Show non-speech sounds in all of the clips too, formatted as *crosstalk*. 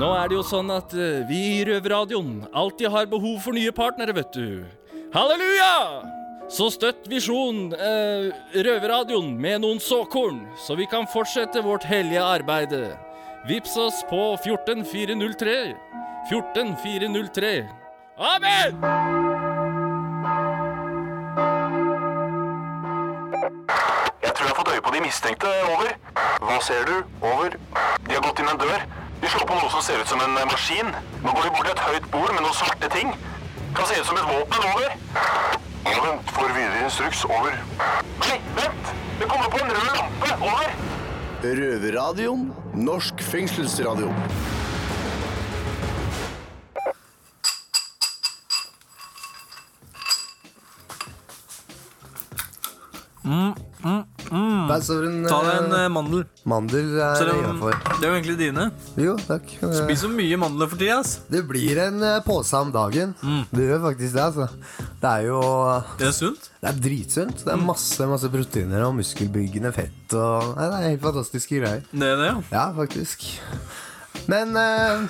Nå er det jo sånn at eh, vi i Røverradioen alltid har behov for nye partnere, vet du. Halleluja! Så støtt Visjon eh, Røverradioen med noen såkorn, så vi kan fortsette vårt hellige arbeide. Vips oss på 14403. 14403. Amen! Jeg tror jeg har fått øye på de mistenkte. Over. Hva ser du? Over. De har gått inn en dør. De slår på noe som ser ut som en eh, maskin. Nå går de bort til et høyt bord med noen svarte ting. Kan se ut som et våpen. Over. Ja, vent. Får videre instruks. Over. Nei, vent! Det kommer på en rød lampe. Over. Røverradioen. Norsk fengselsradio. Bare så en, Ta deg en eh, eh, mandel. mandel er Selv om innafor. det er jo egentlig dine. Jo, takk. Spis så mye mandler for tida. ass. Det blir en eh, pose om dagen. Mm. Det gjør faktisk det, altså. Det er jo Det er sunt. Det er dritsunt. Mm. Det er masse masse proteiner og muskelbyggende fett. Og, nei, det er helt fantastiske greier. Det er det, ja. Ja, faktisk. Men eh,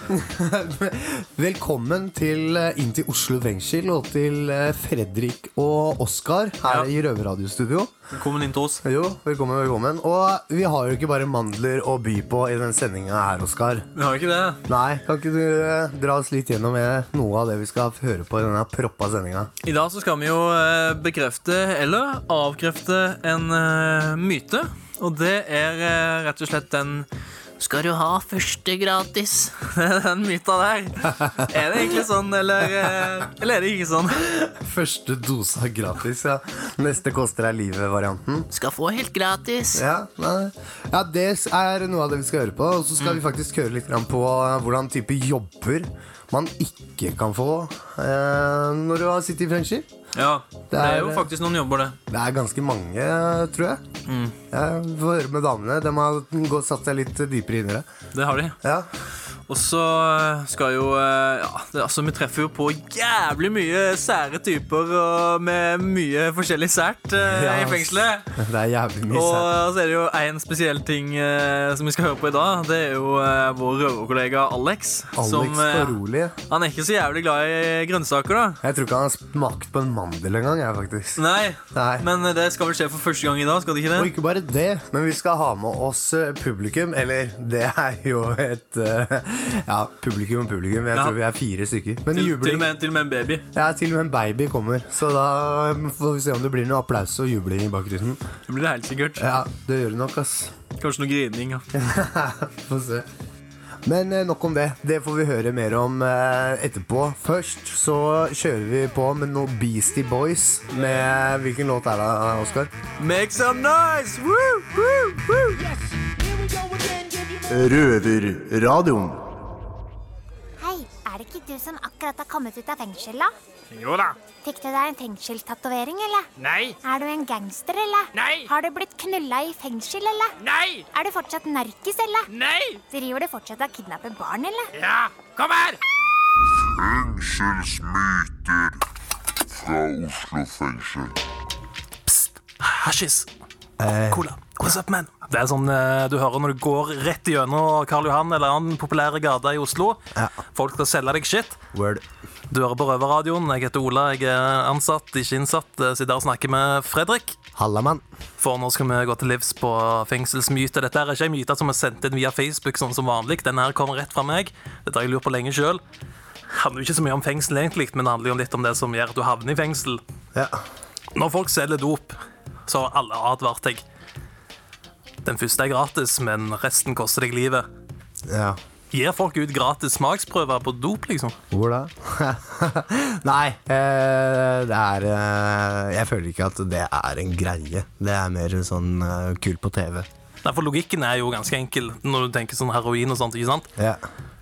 *laughs* velkommen til eh, inn til Oslo fengsel og til eh, Fredrik og Oskar her i Røverradiostudio. Velkommen inn til oss. Jo, velkommen, velkommen. Og vi har jo ikke bare mandler å by på i den sendinga her, Oskar. Vi har ikke det. Nei, kan ikke du eh, dra oss litt gjennom noe av det vi skal høre på i denne proppa sendinga? I dag så skal vi jo bekrefte eller avkrefte en myte. Og det er rett og slett den skal du ha første gratis? *laughs* Den myta der. Er det egentlig sånn, eller, eh, eller er det ikke sånn? *laughs* Første dosa gratis, ja. Neste koster deg livet-varianten. Skal få helt gratis. Ja, ja, det er noe av det vi skal høre på. Og så skal vi faktisk høre litt på eh, hvordan type jobber man ikke kan få eh, når du har sittet i fengsel. Ja, det er jo er- faktisk noen jobber, det. Det er ganske mange, tror jeg. Jeg får høre med damene. De har gått, satt seg litt dypere inn i det. Det har de. Ja. Og så eh, skal jo eh, Ja, det, altså, vi treffer jo på jævlig mye sære typer og med mye forskjellig sært eh, *laughs* Ja, i fengselet. *laughs* Det er jævlig mye Og sært. så er det jo en spesiell ting eh, som vi skal høre på i dag. Det er jo eh, vår røverkollega Alex. Alex som, rolig. han er ikke så jævlig glad i grønnsaker, da. Jeg tror ikke han har smakt på en mandel engang, jeg, faktisk. Nei, Nei. men det skal vel skje for første gang i dag, skal det ikke Og ikke bare det, men vi skal ha med oss eh, publikum. Eller det er jo et eh, Ja, publikum og publikum. Jeg Ja. tror vi er fire stykker. Men Til, til, og med, til og med en baby. Ja, til og med en baby kommer. Så da får vi se om det blir noe applaus og jubling i bakgrunnen. Det blir det helt sikkert. Ja, det gjør det nok, ass. Kanskje noe grining. Ja. *laughs* Få se. Men eh, nok om det. Det får vi høre mer om eh, etterpå. Først så kjører vi på med noe Beastie Boys. Med Hvilken låt er det, Oskar? Make some noise! Woo, woo, woo. Røverradioen. Akkurat har kommet ut av fengsel, da? Jo da. Fikk du deg en fengselstatovering, eller? Nei. Er du en gangster, eller? Nei. Har du blitt knulla i fengsel, eller? Nei. Er du fortsatt narkis, eller? Nei. Driver du fortsatt og kidnapper barn, eller? Ja, kom her. Fengselsmyter fra Oslo fengsel. Hasjis. Cola. What's up, man? Det er sånn eh, du hører når du går rett gjennom Karl Johan eller annen populære gate i Oslo. Folk skal selge deg shit. Word. Du hører på Røverradioen. Jeg heter Ola, jeg er ansatt, ikke innsatt. Jeg Sitter her og snakker med Fredrik. Halla, mann. For nå skal vi gå til livs på fengselsmyte. Dette er ikke en myte som er sendt inn via Facebook, sånn som vanlig. Den her kommer rett fra meg. Dette har jeg lurt på lenge sjøl. Handler jo ikke så mye om fengsel, egentlig, men det handler jo litt om det som gjør at du havner i fengsel. Ja. Når folk selger dop, så har alle advart deg. Den første er gratis, men resten koster deg livet. ja. Gir folk ut gratis smaksprøver på dop, liksom? Hvor da? *laughs* Nei, eh, det er eh, Jeg føler ikke at det er en greie. Det er mer sånn eh, kult på TV. Nei, for Logikken er jo ganske enkel når du tenker sånn heroin og sånt. ikke sant? Ja.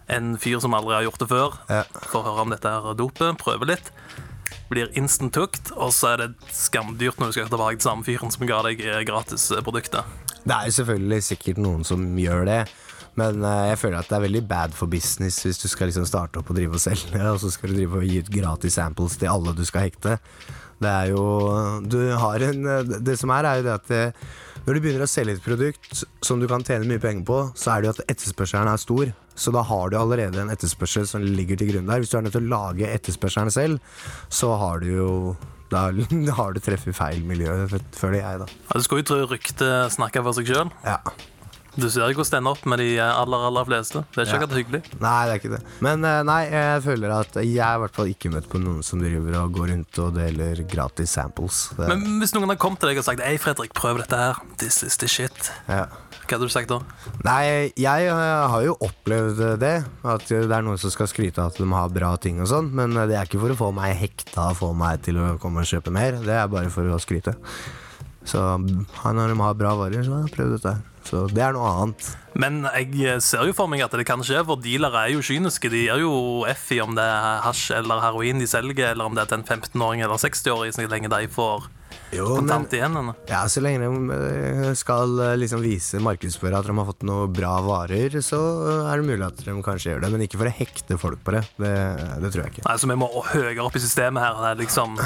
En fyr som aldri har gjort det før, Ja. får høre om dette her dopet, prøver litt. Blir instant hooked, og så er det skamdyrt når du skal tilbake til samme fyren som ga deg gratisproduktet. gratis eh. Det er jo selvfølgelig sikkert noen som gjør det, Men eh, jeg føler at det er veldig bad for business hvis du skal liksom starte opp og drive og selge, og så skal du drive og gi ut gratis samples til alle du skal hekte. Det er jo Du har en Det som er, er jo det at det, når du begynner å selge et produkt som du kan tjene mye penger på, så er det jo at etterspørselen er stor. Så da har du allerede en etterspørsel som ligger til grunn der. Hvis du er nødt til å lage etterspørselen selv, så har du jo da *laughs* har du treffet feil miljø, føler jeg, da. Ja, Du skulle jo tro ryktet snakker for seg sjøl. Ja. Du ser ikke hvordan det ender opp med de aller aller fleste. Det er ikke Ja. akkurat hyggelig. Nei, det er ikke det. Men eh, nei, jeg føler at jeg har i hvert fall ikke møtt på noen som driver og går rundt og deler gratis samples. Det, Men hvis noen har kommet til deg og sagt Hei, Fredrik, prøv dette her. This is the shit. ja. Hva hadde du sagt da? Nei, jeg eh, har jo opplevd det. At det er noen som skal skryte av at de har bra ting og sånn. Men eh, det er ikke for å få meg hekta og få meg til å komme og kjøpe mer. Det er bare for å skryte. Så når de har bra varer, så prøv dette her. Så det er noe annet. Men jeg ser jo for meg at det kan skje, for dealere er jo kyniske. De gir jo F i om det er hasj eller heroin de selger, eller om det er til en 15-åring eller 60-åring, så lenge de får Jo, men igjen. ja, så lenge de eh, skal eh, liksom vise markedsføre at de har fått noen bra varer, så eh, er det mulig at de kanskje gjør det. Men ikke for å hekte folk på det. Det, det tror jeg ikke. Nei, så Vi må høyere opp i systemet her. Det er liksom,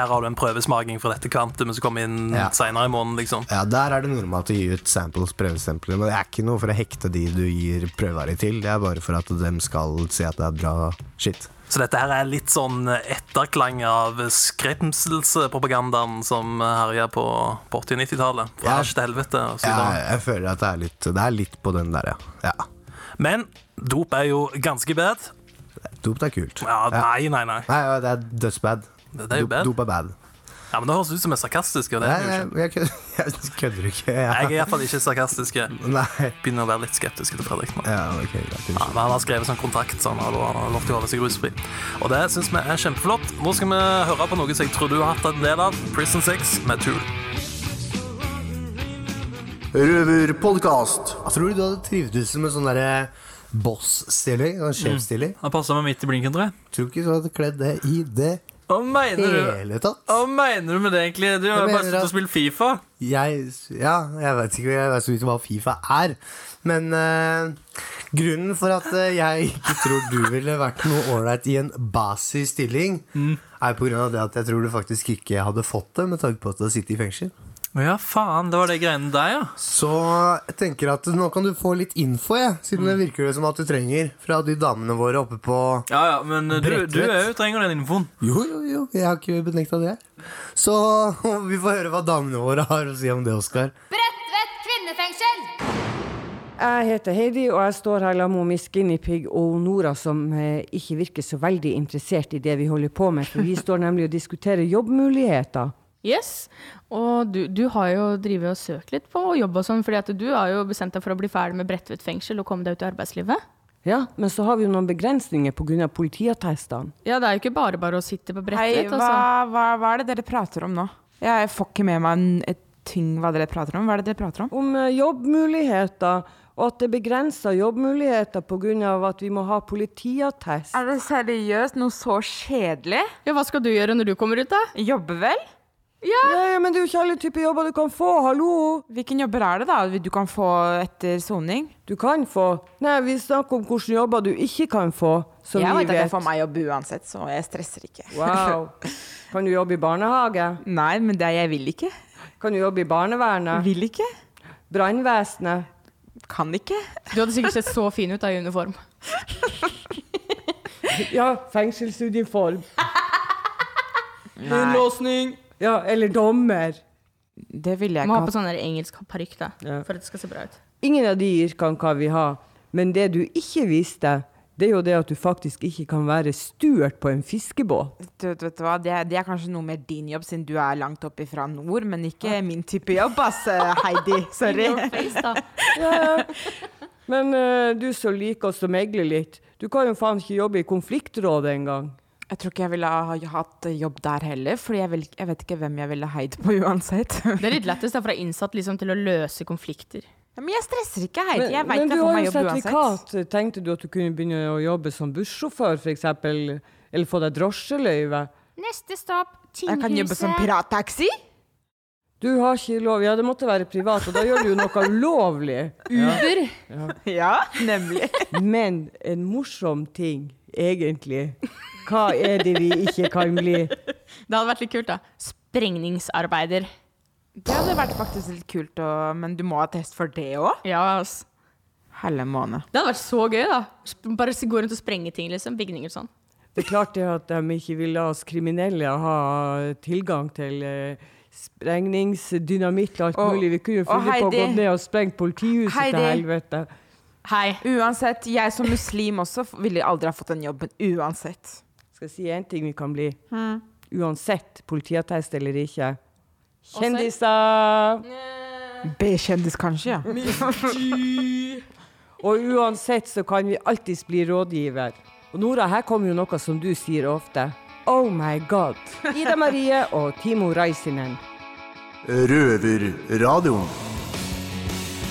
her har du en prøvesmaking fra dette kvantumet som kommer inn Ja. senere i måneden. liksom. Ja, Der er det normalt å gi ut samples, prøvestempler, men det er ikke noe for å hekte de du gir prøvevarer til. Det er bare for at de skal si at det er bra shit. Så dette her er litt sånn etterklang av skremselspropagandaen som herja på, på 80- og 90-tallet. Fra Ja. til helvete. Ja, jeg føler at det er litt, det er litt på den der, ja. ja. Men dop er jo ganske bad. Dop er kult. Ja, nei, nei, nei. Nei, det er dødsbad. Det er jo bad. dop er bad. Ja, men Det høres ut som jeg er sarkastisk. Og det Nei, er jo jeg, ikke. jeg, kødder- *laughs* jeg kødder ikke. Jeg er Ja. iallfall ikke sarkastisk. Nei. begynner å være litt skeptisk til Fredrik nå. Ja, ok, greit. Ja, men Han har skrevet sånn kontrakt, så han har lov- til å holde seg rusfri. Og det syns vi er kjempeflott. Nå skal vi høre på noe som jeg tror du har hatt en del av. Prison Six med Tool. Røverpodkast. Tror du du hadde trivdes med sånn derre boss-stilling? Sånn sjefstilling? Han passa meg midt i blinken, tror jeg. Tror ikke du hadde kledd det i det Hva mener du? hele tatt. Hva mener du med det, egentlig? Du har jo bare mener sluttet å at- spille Fifa. Jeg, ja, jeg vet ikke jeg vet så vidt hva Fifa er. Men eh, grunnen for at eh, jeg ikke tror du ville vært noe ålreit i en basisstilling, er på grunn av det at jeg tror du faktisk ikke hadde fått det med tanke på at du har sittet i fengsel. Å ja, faen. Det var det greiene der, ja. Så jeg tenker at nå kan du få litt info, jeg, siden det virker det som at du trenger fra de damene våre oppe på Ja, ja, Men du, Bredtvet. du er jo trenger den infoen. Jo, jo, jo, jeg har ikke benekta det. Så *laughs* vi får høre hva damene våre har å si om det, Oskar. Bredtvet kvinnefengsel! Jeg heter Heidi, og jeg står her sammen med Guinea Pig og Nora, som eh, ikke virker så veldig interessert i det vi holder på med, for vi *laughs* står nemlig og diskuterer jobbmuligheter. Yes, og du, du har jo drivet og søkt litt på jobb og sånn, fordi at du har jo bestemt deg for å bli ferdig med Bredtvet fengsel og komme deg ut i arbeidslivet. Ja, men så har vi jo noen begrensninger pga. politiattestene. Ja, det er jo ikke bare bare å sitte på Hei, Bredtvet. hva, Altså. hva, hva er det dere prater om nå? Jeg får ikke med meg en- et ting hva dere prater om. Hva er det dere prater om? Om eh, jobbmuligheter, og at det begrenser jobbmuligheter pga. at vi må ha politiattest. Er det seriøst noe så kjedelig? Ja, hva skal du gjøre når du kommer ut, da? Jobbe vel? Ja, Nei, men det er jo ikke alle typer jobber du kan få, hallo! Hvilken jobber er det da du kan få etter soning? Du kan få Nei, vi snakker om hvilke jobber du ikke kan få, som jeg vi vet at jeg vet. får meg jobb uansett, så jeg stresser ikke. Wow. *laughs* Kan du jobbe i barnehage? Nei, men det jeg vil ikke. Kan du jobbe i barnevernet? Vil ikke. Brannvesenet? Kan ikke. Du hadde sikkert sett så fin ut da i uniform. Ja, fengselsuniform. Innlåsning. Ja, eller dommer. det vil jeg Må ikke ha på hatt. sånn der engelsk parykk, da, Ja. for at det skal se bra ut. Ingen av de yrkene kan vi ha. Men det du ikke visste, det er jo det at du faktisk ikke kan være stuert på en fiskebåt. Du, vet du hva? Det, er- det er kanskje noe mer din jobb, siden du er langt oppe fra nord, men ikke min type jobb, ass, Heidi. *laughs* Sorry. Your face, da. Men eh, du som liker oss å megle litt, du kan jo faen ikke jobbe i konfliktrådet engang. Jeg tror ikke jeg ville ha hatt jobb der heller, for jeg, jeg vet ikke hvem jeg ville heid på uansett. Det er litt lettest da, fra innsatt liksom, til å løse konflikter. Ja, men jeg stresser ikke, Heidi. Jeg vet men jeg du får har meg jo jobb uansett. sertifikat. Tenkte du at du kunne begynne å jobbe som bussjåfør, f.eks.? Eller få deg drosjeløyve? Neste stopp, Jeg kan jobbe som tinghuset. pirattaxi. Du har ikke lov. Ja, det måtte være privat, og da gjør du jo noe *laughs* ulovlig. Uber. Ja, nemlig. Men en morsom ting, egentlig. Hva er det vi ikke kan bli? Det hadde vært litt kult, da. Sprengningsarbeider. Det hadde vært faktisk litt kult, og, men du må ha test for det òg? Ja, ass. Helle måned. Det hadde vært så gøy, da. Bare gå rundt og sprenge ting, liksom. Bygninger og sånn. Det er klart det at de ikke vil la oss kriminelle ha tilgang til eh, sprengningsdynamitt og alt Og- mulig. Vi kunne jo funnet på å gå ned og sprenge politihuset Heidi- til helvete. Hei. Uansett, jeg som muslim også ville aldri ha fått den jobben. Uansett. Skal jeg si en ting vi kan bli? Mm. Uansett politiattest eller ikke. Kjendiser! B-kjendis, kanskje, ja. Og uansett så kan vi alltids bli rådgiver. Og Nora, her kommer jo noe som du sier ofte. Oh my god. Ida Marie og Timo Raisinen. Røverradioen.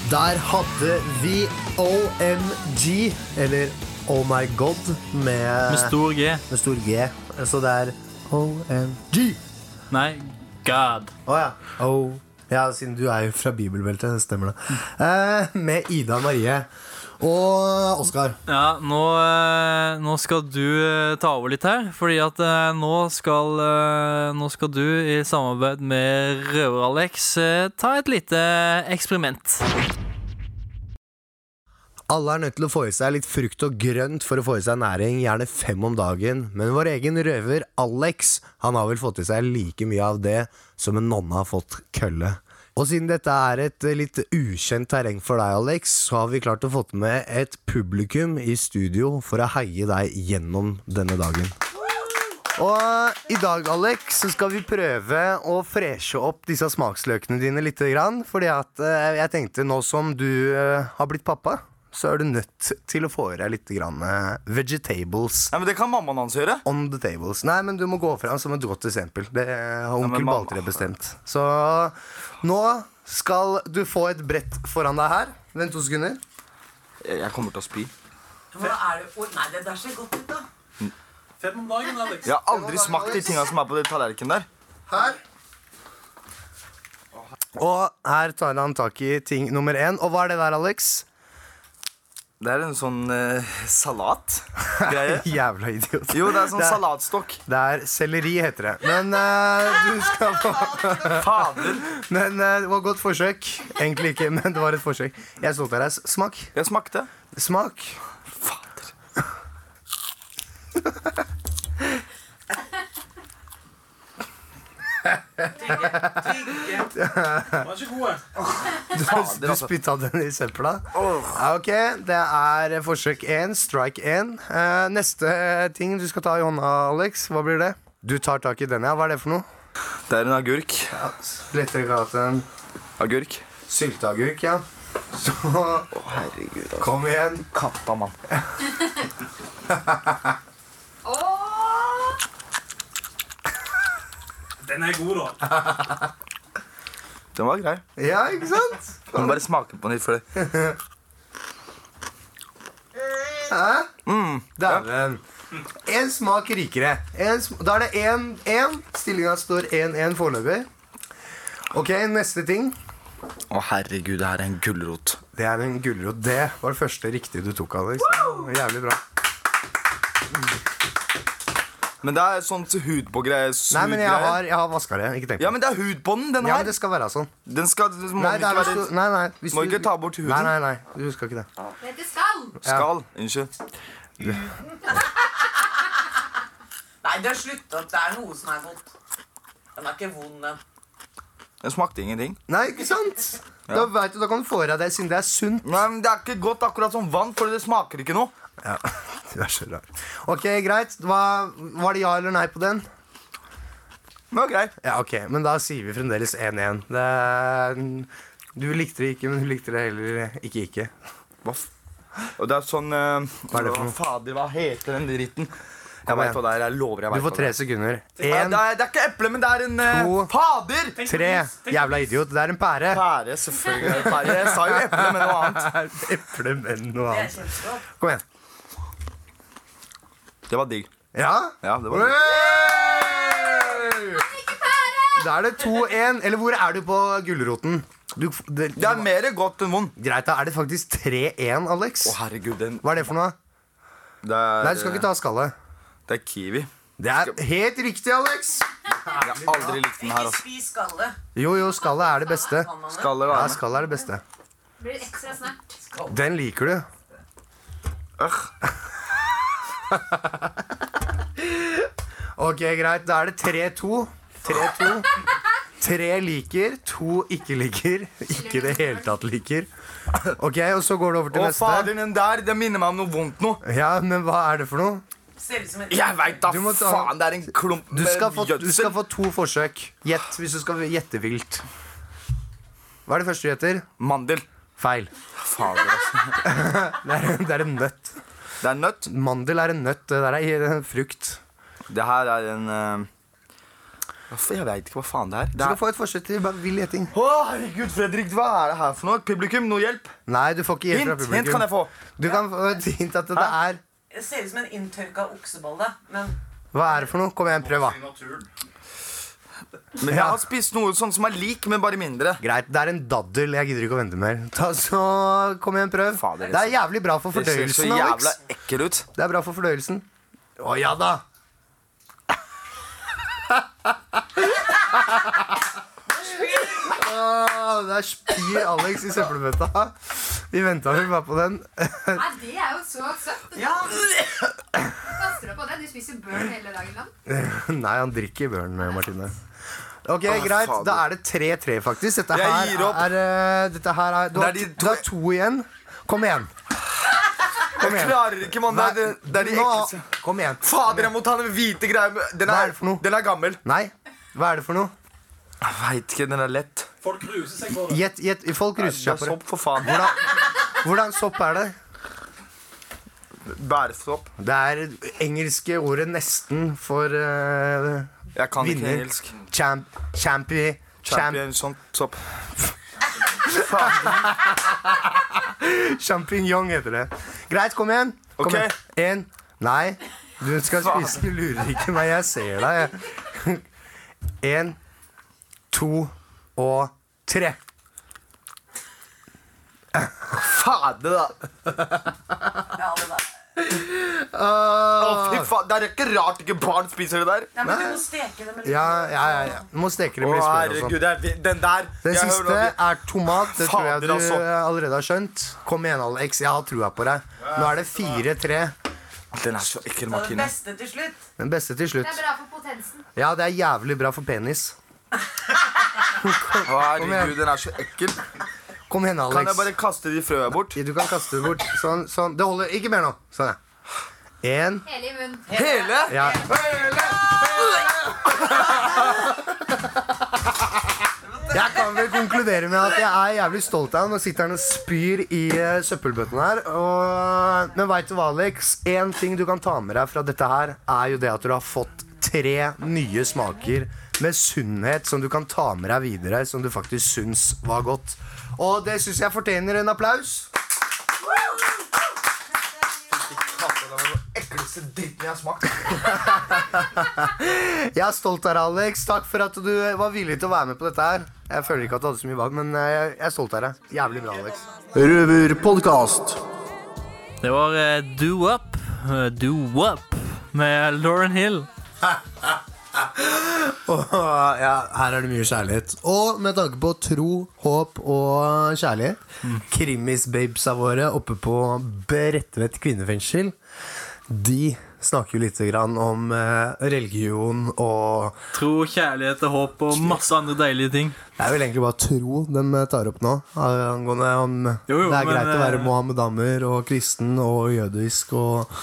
Der hadde vi OMG, eller Oh My God, med Med stor G. Med stor G. Så det er OMG. Nei, God. Å ja. Oh. Ja, siden du er jo fra bibelbeltet, det stemmer det. Eh, med Ida Marie og Oskar. Ja, nå, eh, nå skal du eh, ta over litt her. Fordi at eh, nå skal, nå skal du i samarbeid med Røver-Alex ta et lite eksperiment. Alle er nødt til å få i seg litt frukt og grønt for å få i seg næring, gjerne fem om dagen. Men vår egen røver Alex, han har vel fått i seg like mye av det som en nonne har fått kølle. Og siden dette er et eh, litt ukjent terreng for deg, Alex, så har vi klart å fått med et publikum i studio for å heie deg gjennom denne dagen. Og i dag, Alex, så skal vi prøve å freshe opp disse smaksløkene dine litt. Fordi at eh, jeg tenkte nå som du eh, har blitt pappa, så er du nødt til å få i deg litt grann, eh, vegetables. Ja, men Det kan mammaen hans gjøre. On the tables. Nei, men du må gå fram som et godt eksempel. Det har onkel ja, Baltre bestemt. Så nå skal du få et brett foran deg her. Vent to sekunder. Jeg jeg kommer til å spy. Hva er det? Oh, nei, det der ser godt ut, da. Fem om dagen, Alex. Jeg har aldri smakt de tinga som er på den tallerkenen der. Her. Og her tar han tak i ting nummer én. Og hva er det der, Alex? Det er en sånn uh, salatgreie. *laughs* Jævla idiot. Jo, det er sånn Det er- salatstokk. Det er selleri, heter det. Men uh, du *laughs* skal få Fader. Men uh, det var et godt forsøk. Egentlig ikke, men det var et forsøk. Jeg er stolt av deg. Smak. Jeg smakte. Smak. *laughs* Vær så god. Du, du spytta den i søpla? Ok, det er forsøk én. Strike én. Eh, neste ting du skal ta i hånda, Alex, hva blir det? Du tar tak i den, ja. Hva er det for noe? Det er en agurk. Ja, lettere kalt en Agurk. sylteagurk, ja. Så Herregud, altså. kom igjen. Katta, mann. *laughs* Den er god, da. *laughs* Den var grei. Ja, ikke sant? Du må bare smake på den litt før det. Hæ? Mm. Dæven. Én smak rikere. En sm da er det 1-1. Stillinga står 1-1 foreløpig. Ok, neste ting. Å, herregud, det her er en gulrot. Det er en gulrot. Det var det første riktige du tok, Alex. Jævlig bra. Men det er sånn hud på greier. Nei, men jeg har, jeg har vaska det. Ikke tenk på Ja, men det er hud på den. Den Ja, her. men det skal være sånn. Den skal, det må Nei, det ikke er hvis være du, nei, nei, hvis Må du- ikke ta bort huden. Nei, nei, nei. Du skal ikke det. Dette skal! Skal. Unnskyld. *laughs* Nei, det har slutta. Det er noe som er vondt. Den er ikke vond, den. Den smakte ingenting. Nei, ikke sant? Da vet du, da kan du få i deg det siden det er sunt. Nei, men Det er ikke godt akkurat som vann, for det smaker ikke noe. Ja, *laughs* du er så rar. Ok, greit. Hva, var det ja eller nei på den? Det var greit. Ja, ok, Men da sier vi fremdeles 1-1. Er- Du likte det ikke, men du likte det heller ikke ikke. Hva f... Og det er sånn uh, Hva er det for noe? Fader, hva heter den dritten? Jeg vet hva det er. Jeg lover jeg Du får tre sekunder. En. Ja, det, er, det er ikke eple, men det er en eh, To. Fader! tre. Jævla idiot. Det er en pære. Pære, selvfølgelig. Pære. Jeg sa jo eple, men noe annet. *laughs* Eple, men noe annet. Kom igjen. Det var digg. Ja? Ja, det var digg. Da er det 2-1. Eller hvor er du på gulroten? Du, det, Det er mer godt enn vondt. Greit, da er det faktisk 3-1, Alex. Å, herregud, den Hva er det for noe? det er, Nei, du skal ikke ta skallet. Det er kiwi. Det er helt riktig, Alex. Jeg har aldri likt den her. Ikke Altså. spis skallet. Jo, jo, skallet er det beste. Skallet Ja, skallet er det beste. Blir ekstra snert. Den liker du. *laughs* Ok, greit. Da er det 3-2. 3-2. Tre liker, to ikke liker. Ikke i det hele tatt liker. Ok, og så går det over til Å, neste. fader, den der, det minner meg om noe vondt nå. Ja, men hva er det for noe? Jeg veit da Du må ta- faen, det er en klump Du skal, få, du skal få to forsøk. Gjett hvis du skal gjette vilt. Hva er det første du gjetter? Mandel. Feil. Fader, altså. *laughs* Det er, det er en nøtt. Det er nøtt. Mandel er en nøtt. Det der er en frukt. Det her er en uh... Jeg veit ikke hva faen det er. Du skal få et forsøk til bare vill gjeting. Å, herregud, Fredrik, hva er det her for noe? Publikum, noe hjelp? Nei, du får ikke hjelp fra Hint, publikum. hint kan jeg få. Du kan få et hint at det er Det ser ut som en inntørka okseballe, men Hva er det for noe? Kom igjen, prøv, da. Men jeg har spist noe sånn som er lik, men bare mindre. Greit, det er en daddel. Jeg gidder ikke å vente mer. Ta så, Kom igjen, prøv. Fader, det det er jævlig bra for Det ser så fordøyelsen, jævla Alex. ekkel ut. Det er bra for fordøyelsen. Å ja da. Det der spyr Alex i søppelbøtta. Vi venta vel bare på den. Nei, det er jo så søtt. ja. Kaster du på det? Du spiser børn hele dagen lang. Nei, han drikker børn, Martine. Ok, ah, greit. Faen. Da er det 3-3, faktisk. Dette Jeg her gir opp. er eh, Dette her er Du Det har, er de du har to igjen. Kom igjen. Kom Jeg igjen. klarer ikke, mann. Det det, det er de ekleste. Kom igjen. Fader, jeg må ta den hvite greia. Den er er, den er gammel. Nei. Hva er det for noe? Jeg veit ikke. Den er lett. Folk ruser seg på det. Gjett, gjett. Folk ruser seg på det. sopp, for faen. Hvordan, hvordan sopp er det? Bæresopp. Det er engelske ordet nesten for uh, Jeg kan ikke vinner. engelsk. Champ, champi, champ, Champion, sånn sopp. *laughs* champignon heter det. Greit, kom igjen. Kom Ok. igjen. En. Nei. Du skal spise Du lurer ikke meg. Jeg ser deg. jeg. En, to og tre. Fader, da. Ja oh. Det er ikke rart ikke barn spiser det der. Nei, men du må steke det med litt Ja, ja, ja. ja. Du må steke det med litt herregud. det Den der Den jeg siste er tomat. Det tror jeg du altså. allerede har skjønt. Kom igjen, Alex. Jeg har trua på deg. Nå er det 4-3. Den er så ekkel, Martine. Den beste til slutt. Den beste til slutt. Det er bra for potensen. Ja, det er jævlig bra for penis. Å, herregud, den er så ekkel. Kom igjen, Alex. Kan jeg bare kaste de frøa bort? Du kan kaste det bort. Sånn, sånn. Det holder. Ikke mer nå. Sånn, ja. En. Hele i munnen. Hele? Ja. Jeg kan vel konkludere med at jeg er jævlig stolt av ham. Nå sitter han og spyr i uh, søppelbøtten her. Og, men veit du hva, Alex? Én ting du kan ta med deg fra dette her, er jo det at du har fått tre nye smaker med sunnhet som du kan ta med deg videre, som du faktisk syns var godt. Og det syns jeg fortjener en applaus. Ekleste dritten jeg har smakt. *laughs* Jeg er stolt av deg, Alex. Takk for at du var villig til å være med på dette her. Jeg føler ikke at du hadde så mye valg, men eh, jeg er stolt av deg. Jævlig bra, Alex. Røverpodkast. Det var uh, Do Up, Uh, Do Up med Lauren Hill. *laughs* Og, ja, her er det mye kjærlighet. Og med tanke på tro, håp og kjærlighet Krimis-babesa våre oppe på Bredtvet kvinnefengsel, de snakker jo litt grann om eh, religion og Tro, kjærlighet og håp og masse andre deilige ting. Det er vel egentlig bare tro de tar opp nå. Angående om Jo, jo, det er men, greit å være eh, mohammedaner og kristen og jødisk og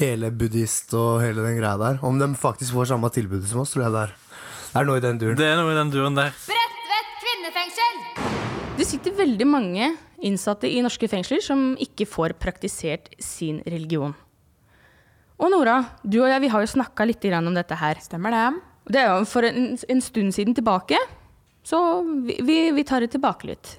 hele buddhist og hele den greia der. Om de faktisk får samme tilbudet som oss, tror jeg det er. Det er noe i den duren. Det er noe i den duren der. Bredtvet kvinnefengsel! Det sitter veldig mange innsatte i norske fengsler som ikke får praktisert sin religion. Og Nora, du og jeg vi har jo snakka litt om dette her. Stemmer det. Det er jo for en, en stund siden tilbake, så vi, vi, vi tar det tilbake litt.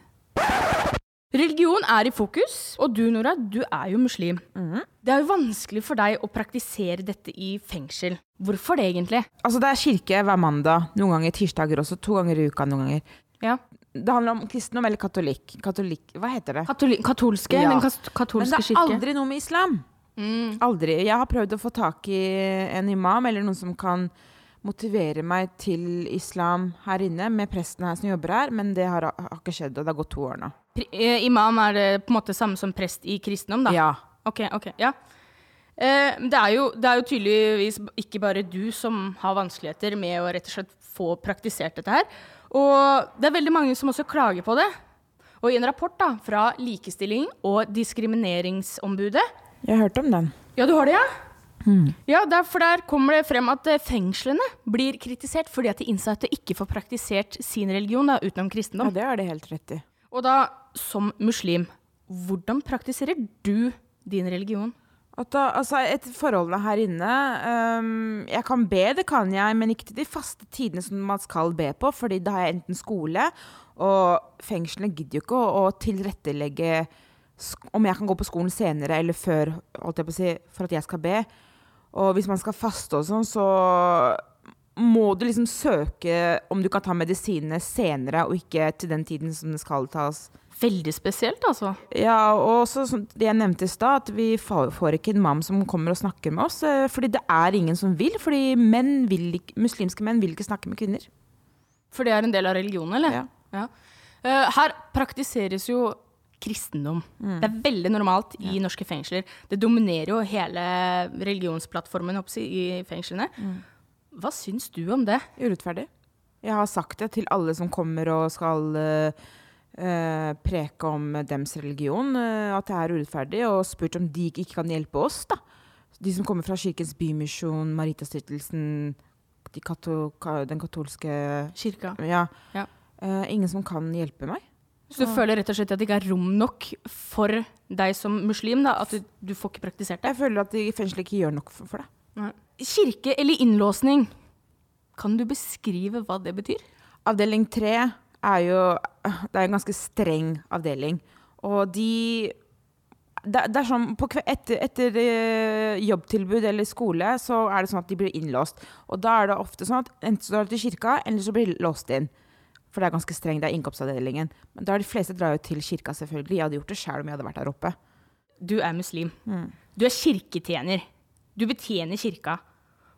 Religion er i fokus, og du Nora, du er jo muslim. Det er jo vanskelig for deg å praktisere dette i fengsel. Hvorfor det egentlig? Altså, det er kirke hver mandag, noen ganger tirsdager også, to ganger i uka noen ganger. Ja. Det handler om kristendom eller katolikk. Katolikk, hva heter det? Katoli katolske, den katolske katolske Men det er kirke. aldri noe med islam. Aldri. Jeg har prøvd å få tak i en imam eller noen som kan motivere meg til islam her inne, med presten her som jobber her, men det har, har ikke skjedd, og det har gått to år nå. Eh, Imam er det på en måte samme som prest i kristendom, da? Ja. Ok, ok, ja. Eh, det, er jo, det er jo tydeligvis ikke bare du som har vanskeligheter med å rett og slett få praktisert dette her. Og det er veldig mange som også klager på det. Og i en rapport da, fra Likestilling og diskrimineringsombudet Jeg har hørt om den. Ja, du har det, ja? Ja, der, for der kommer det frem at eh, fengslene blir kritisert fordi at de innsatte ikke får praktisert sin religion da, utenom kristendom. Ja, det har de helt rett i. Og da, som muslim, hvordan praktiserer du din religion? At da, altså, et forholdene her inne um, Jeg kan be, det kan jeg, men ikke til de faste tidene som man skal be på, fordi da har jeg enten skole, og fengslene gidder jo ikke å, å tilrettelegge om jeg kan gå på skolen senere eller før, holdt jeg på å si, for at jeg skal be. Og hvis man skal faste og sånn, så må du liksom søke om du kan ta medisinene senere, og ikke til den tiden som det skal tas. Veldig spesielt, altså. Ja, og også det jeg nevnte i stad, at vi får, ikke en mam som kommer og snakker med oss. eh, Fordi det er ingen som vil. Fordi menn vil ikke, muslimske menn vil ikke snakke med kvinner. For det er en del av religionen, eller? Ja. ja. her praktiseres jo kristendom. Det er veldig normalt i norske fengsler. Det dominerer jo hele religionsplattformen oppsi, i fengslene. Hva syns du om det? Urettferdig. Jeg har sagt det til alle som kommer og skal uh, preke om dems religion, uh, at det er urettferdig, og spurt om de ikke kan hjelpe oss. da. De som kommer fra Kirkens Bymisjon, Maritastiftelsen, de kato, ka, den katolske Kirka. Ja. Ja. Ingen som kan hjelpe meg. Så du føler rett og slett at det ikke er rom nok for deg som muslim? da, At du, du får ikke praktisert det? Jeg føler at fengselet ikke gjør nok for, for det. Nei. Kirke eller innlåsning, kan du beskrive hva det betyr? Avdeling tre er jo Det er en ganske streng avdeling. Og de det, det er sånn, på, Etter, etter eh, jobbtilbud eller skole så er det sånn at de blir innlåst. Og da er det ofte sånn at enten så drar du til kirka, eller så blir de låst inn. For det er ganske strengt. Det er innkomstavdelingen. Men da de fleste drar jo til kirka, selvfølgelig. Jeg hadde gjort det sjøl om jeg hadde vært der oppe. Du er muslim. Du er kirketjener. Du betjener kirka.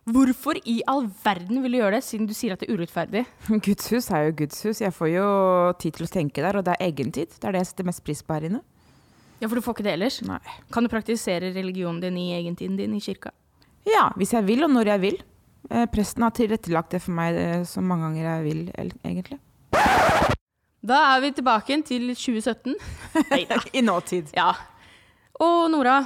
Hvorfor i all verden vil du gjøre det, siden du sier at det er urettferdig? *laughs* Guds hus er jo Guds hus. Jeg får jo tid til å tenke der, og det er egen tid. Det er det jeg setter mest pris på her inne. Ja, For du får ikke det ellers? Nei. Kan du praktisere religionen din i egentiden din i kirka? Ja, hvis jeg vil, og når jeg vil. Eh, presten har tilrettelagt det for meg eh, så mange ganger jeg vil, egentlig. Da er vi tilbake til 2017. I nåtid. *laughs* Ja. Og Nora,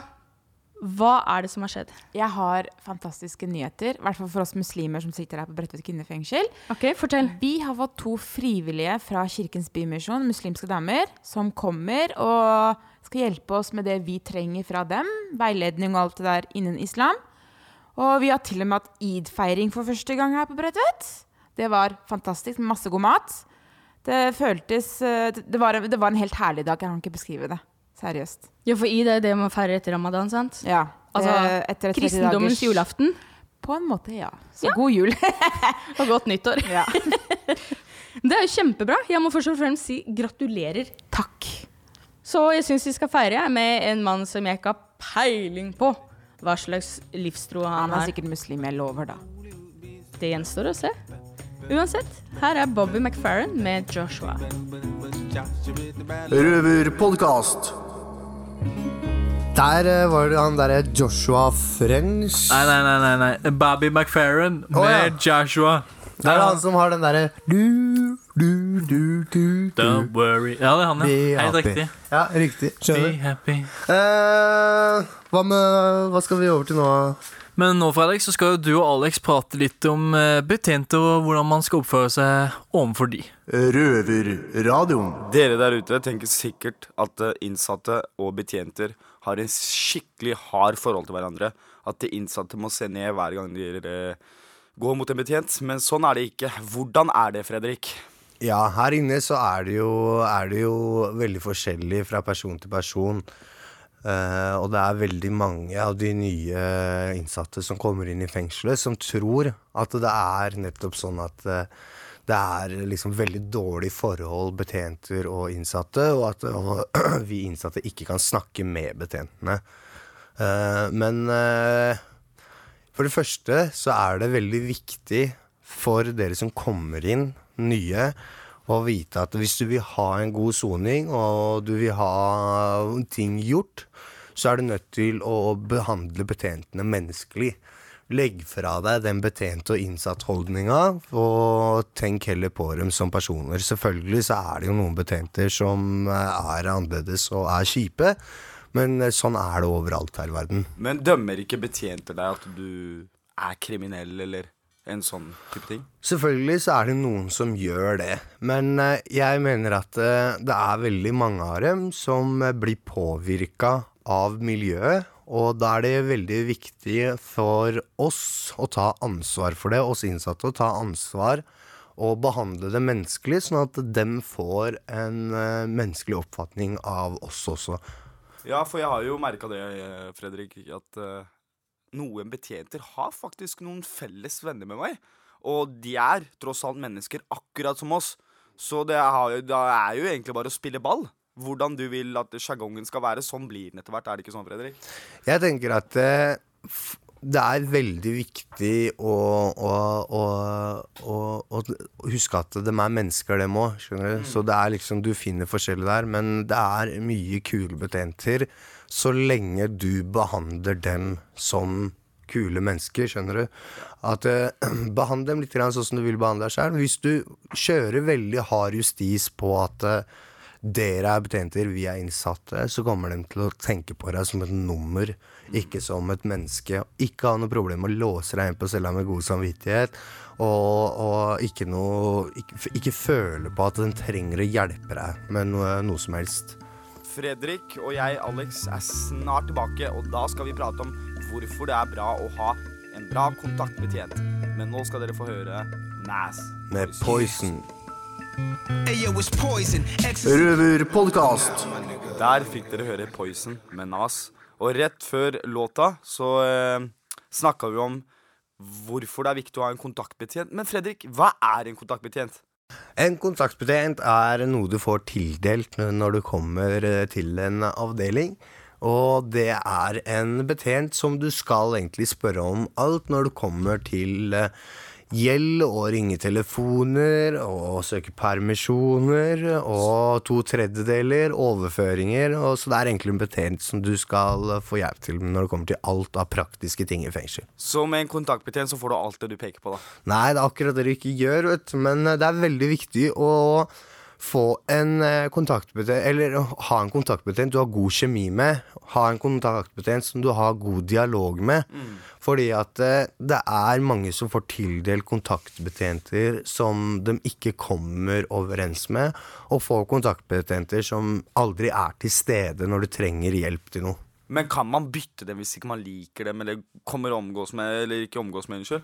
hva er det som har skjedd? Jeg har fantastiske nyheter, i hvert fall for oss muslimer som sitter her på Bredtvet kvinnefengsel. Ok, fortell. Vi har fått to frivillige fra Kirkens Bymisjon, muslimske damer, som kommer og skal hjelpe oss med det vi trenger fra dem. Veiledning og alt det der innen islam. Og vi har til og med hatt id-feiring for første gang her på Bredtvet. Det var fantastisk, med masse god mat. Det føltes eh, Det var, det var en helt herlig dag. Jeg kan ikke beskrive det. Seriøst. Ja, for i det er det man feirer etter ramadan, sant? Ja. Altså, etter kristendommens julaften. På en måte, ja. Så god jul. *laughs* Og godt nyttår. Ja. *laughs* det er jo kjempebra. Jeg må først og fremst si gratulerer. Takk. Så jeg syns vi skal feire med en mann som jeg ikke har peiling på hva slags livstro han, Han er sikkert muslim, jeg lover, da. Det gjenstår å se. Uansett, her er Bobby McFarren med Joshua. Røverpodkast. Der eh, var det han derre Joshua French. Nei, nei, nei, nei, nei. Bobby McFarren med oh, ja. Joshua. Det er han som har den derre du, du, du, du, du. Don't worry. Ja, det er han, Be ja. Helt riktig. Ja, riktig. Be Skjønner. happy. Eh, hva med Hva skal vi over til nå? Men nå Fredrik, så skal jo du og Alex prate litt om eh, betjente og hvordan man skal oppføre seg overfor de. Røverradioen. Dere der ute tenker sikkert at eh, innsatte og betjenter har en skikkelig hard forhold til hverandre. At de innsatte må se ned hver gang de eh, går mot en betjent. Men sånn er det ikke. Hvordan er det, Fredrik? Ja, her inne så er det jo, er det jo veldig forskjellig fra person til person. Eh, og det er veldig mange av de nye innsatte som kommer inn i fengselet, som tror at det er nettopp sånn at uh, det er liksom veldig dårlig forhold betjenter og innsatte, og at uh, *clears throat* vi innsatte ikke kan snakke med betjentene. Eh, men for det første så er det veldig viktig for dere som kommer inn nye, å vite at hvis du vil ha en god soning, og du vil ha ting gjort, så er du nødt til å behandle betjentene menneskelig. Legg fra deg den betjente- og innsattholdninga, og tenk heller på dem som personer. Selvfølgelig så er det jo noen betjenter som er annerledes og er kjipe, men sånn er det overalt her i verden. Men dømmer ikke betjenter deg at du er kriminell, eller en sånn type ting? Selvfølgelig så er det noen som gjør det, men eh, jeg mener at eh, det er veldig mange av dem som eh, blir påvirka av miljøet, og da er det veldig viktig for oss å ta ansvar for det, oss innsatte å ta ansvar og behandle det menneskelig, sånn at dem får en eh, menneskelig oppfatning av oss også. Ja, for jeg har jo merka det, Fredrik, at eh, noen betjenter har faktisk noen felles venner med meg. Og de er tross alt mennesker akkurat som oss. Så det, det er jo egentlig bare å spille ball. Hvordan du vil at sjargongen skal være, sånn blir den etter hvert. Er det ikke sånn, Fredrik? Jeg tenker at eh, det er veldig viktig å, å, å, å, huske at de er mennesker, dem òg. du? Så det er liksom, du finner forskjeller der, men det er mye kule betjenter så lenge du behandler dem som kule mennesker, skjønner du. At eh, *clears throat* Behandle dem litt sånn som du vil behandle deg sjøl. Hvis du kjører veldig hard justis på at eh, dere er betjenter, vi er innsatte, så kommer de til å tenke på deg som et nummer, ikke som et menneske. Ikke ha noe problem med å låse deg inn på cella med god samvittighet, og, og ikke, noe, ikke, ikke føle på at den trenger å hjelpe deg med noe, noe som helst. Fredrik og jeg, Alex, er snart tilbake, og da skal vi prate om hvorfor det er bra å ha en bra kontaktbetjent. Men nå skal dere få høre Nas. Med Poison. Røverpodkast. Der fikk dere høre Poison med Nas. Og rett før låta så eh, snakka vi om hvorfor det er viktig å ha en kontaktbetjent. Men Fredrik, hva er en kontaktbetjent? En kontaktbetjent er noe du får tildelt når du kommer eh, til en avdeling. Og det er en betjent som du skal egentlig spørre om alt når du kommer til eh, gjeld og ringe telefoner og søke permisjoner og to tredjedeler, overføringer. Og så det er egentlig en betjent som du skal få hjelp til når det kommer til alt av praktiske ting i fengsel. Så med en kontaktbetjent så får du alt det du peker på, da. Nei, det er akkurat det du ikke gjør, vet du. Men eh, det er veldig viktig å få en eh, kontaktbetjent, eller ha en kontaktbetjent du har god kjemi med. Ha en kontaktbetjent som du har god dialog med. Fordi at eh, det er mange som får tildelt kontaktbetjenter som de ikke kommer overens med, og får kontaktbetjenter som aldri er til stede når du trenger hjelp til noe. Men kan man bytte dem hvis ikke man liker dem, eller kommer omgås med, eller ikke omgås med, unnskyld?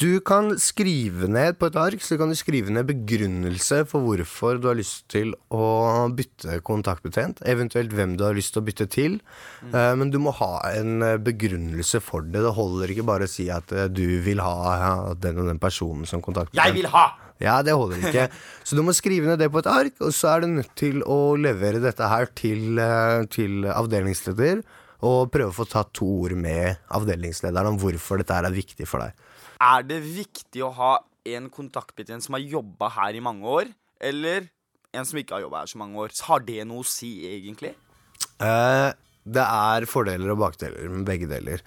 Du kan skrive ned på et ark så kan du skrive ned begrunnelse for hvorfor du har lyst til å bytte kontaktbetjent. Eventuelt hvem du har lyst til å bytte til. Mm. men du må ha en eh, begrunnelse for det. Det holder ikke bare å si at eh, du vil ha den og den personen som kontaktbetjent. Jeg vil ha! Ja, det holder ikke. *laughs* Så du må skrive ned det på et ark, og så er du nødt til å levere dette her til, eh, til avdelingsleder. Og prøve å få tatt to ord med avdelingslederen om hvorfor dette her er viktig for deg. Er det viktig å ha en kontaktbetjent som har jobba her i mange år, eller en som ikke har jobba her så mange år? Har det noe å si, egentlig? Eh, det er fordeler og bakdeler med begge deler.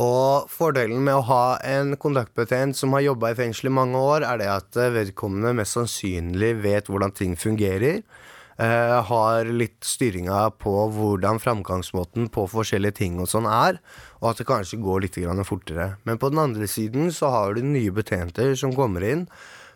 Og fordelen med å ha en kontaktbetjent som har jobba i fengsel i mange år, er det at vedkommende mest sannsynlig vet hvordan ting fungerer. Eh, har litt styringa på hvordan framgangsmåten på forskjellige ting og sånn er, og at det kanskje går litt grann fortere. Men på den andre siden så har du nye betjenter som kommer inn,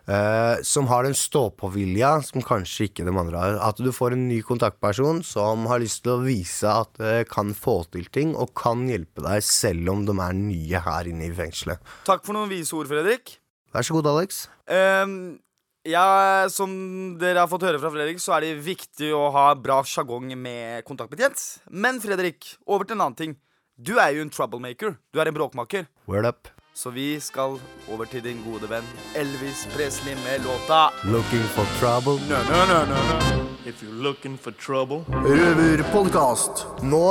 eh, som har den stå-på-vilja som kanskje ikke de andre har. At du får en ny kontaktperson som har lyst til å vise at det kan få til ting, og kan hjelpe deg selv om de er nye her inne i fengselet. Takk for noen vise ord, Fredrik. Vær så god, Alex. Ehm, Ja, Som dere har fått høre fra Fredrik, så er det viktig å ha bra sjargong med kontaktbetjent. Men Fredrik, over til en annen ting. Du er jo en troublemaker. Du er en bråkmaker. Word up. Så vi skal over til din gode venn Elvis Presley med låta Looking for trouble. No, no, no, no, no. If you're looking for trouble Røverpodkast. Nå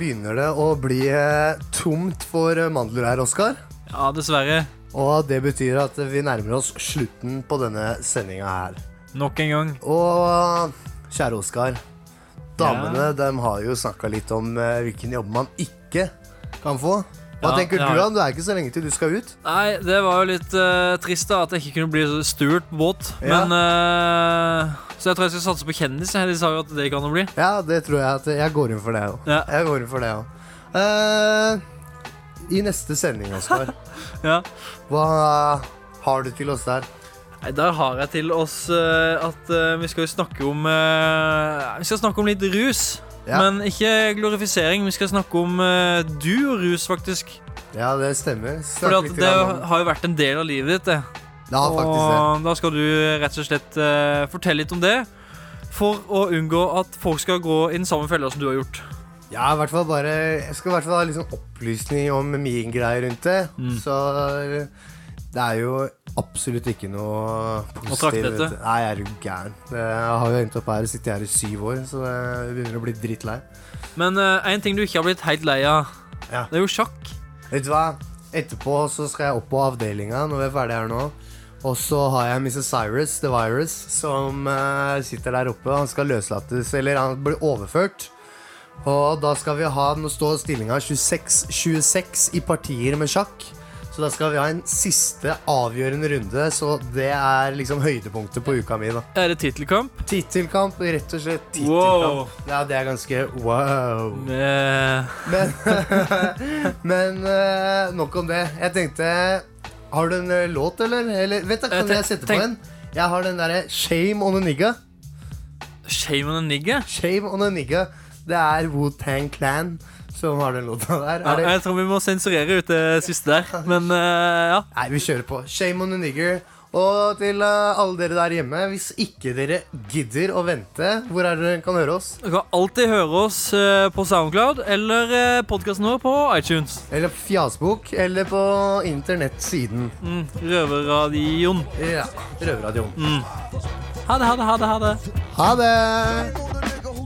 begynner det å bli eh, tomt for eh, mandler her, Oskar. Ja, dessverre. Og det betyr at vi nærmer oss slutten på denne sendinga her. Nok en gang. Og kjære Oskar. Damene de har jo snakka litt om eh, hvilken jobb man ikke kan få. Hva Ja, tenker ja. du, han? Det er ikke så lenge til du skal ut. Nei, det var jo litt uh, trist da at jeg ikke kunne bli steward på båt. Ja. Men uh, Så jeg tror jeg skal satse på kjendis. De sa jo at det kan det bli. Ja, det tror jeg at jeg går inn for det òg. Ja. Jeg går inn for det òg. I neste sending, Oskar, *laughs* Ja. hva har du til oss der? Nei, Der har jeg til oss eh, at eh, vi skal jo snakke om eh, Vi skal snakke om litt rus. Ja. Men ikke glorifisering. Vi skal snakke om du og rus, faktisk. Ja, det stemmer. For det har jo vært en del av livet ditt, det. Ja, og da skal du rett og slett fortelle litt om det. For å unngå at folk skal gå i den samme fella som du har gjort. Ja, i hvert fall bare Jeg skal i hvert fall ha sånn opplysning om min greie rundt det. Mm. Så det er jo absolutt ikke noe positivt. Nei, jeg er jo gæren. Jeg har jo endt opp her og sittet her i syv år, så jeg begynner å bli drittlei. Men én ting du ikke har blitt helt lei av, Ja. det er jo sjakk. Vet du hva? Etterpå så skal jeg opp på avdelinga når vi er ferdig her nå. Og så har jeg Mrs. Cyrus, The Virus, som uh, sitter der oppe. Han skal løslates, eller han blir overført. Og da skal vi ha Nå står stillinga 26-26 i partier med sjakk. Så da skal vi ha en siste avgjørende runde, så det er liksom høydepunktet på uka mi. da Er det tittelkamp? Tittelkamp, rett og slett. Tittelkamp. Wow. Ja, det er ganske wow. Eh, Men, *laughs* men eh, nok om det. Jeg tenkte Har du en eh, låt, eller? eller vet du, Kan jeg, jeg sette på en? Jeg har den derre Shame on a nigga. Shame on a nigga? Shame on a nigga. Det er Wu-Tang Clan som har den låta der. ja, det? jeg tror vi må sensurere ut det siste der. Men uh, ja. Nei, vi kjører på. Shame on a nigger. Og til eh, alle dere der hjemme, hvis ikke dere gidder å vente, hvor er dere kan høre oss? Dere kan alltid høre oss eh, på Soundcloud eller uh, podkasten vår på iTunes. Eller på Fjasbok, eller på internettsiden. Mm, Røverradioen. Ja, Røverradioen. Mm. Ha det, ha det, ha det. Ha det. Ha det!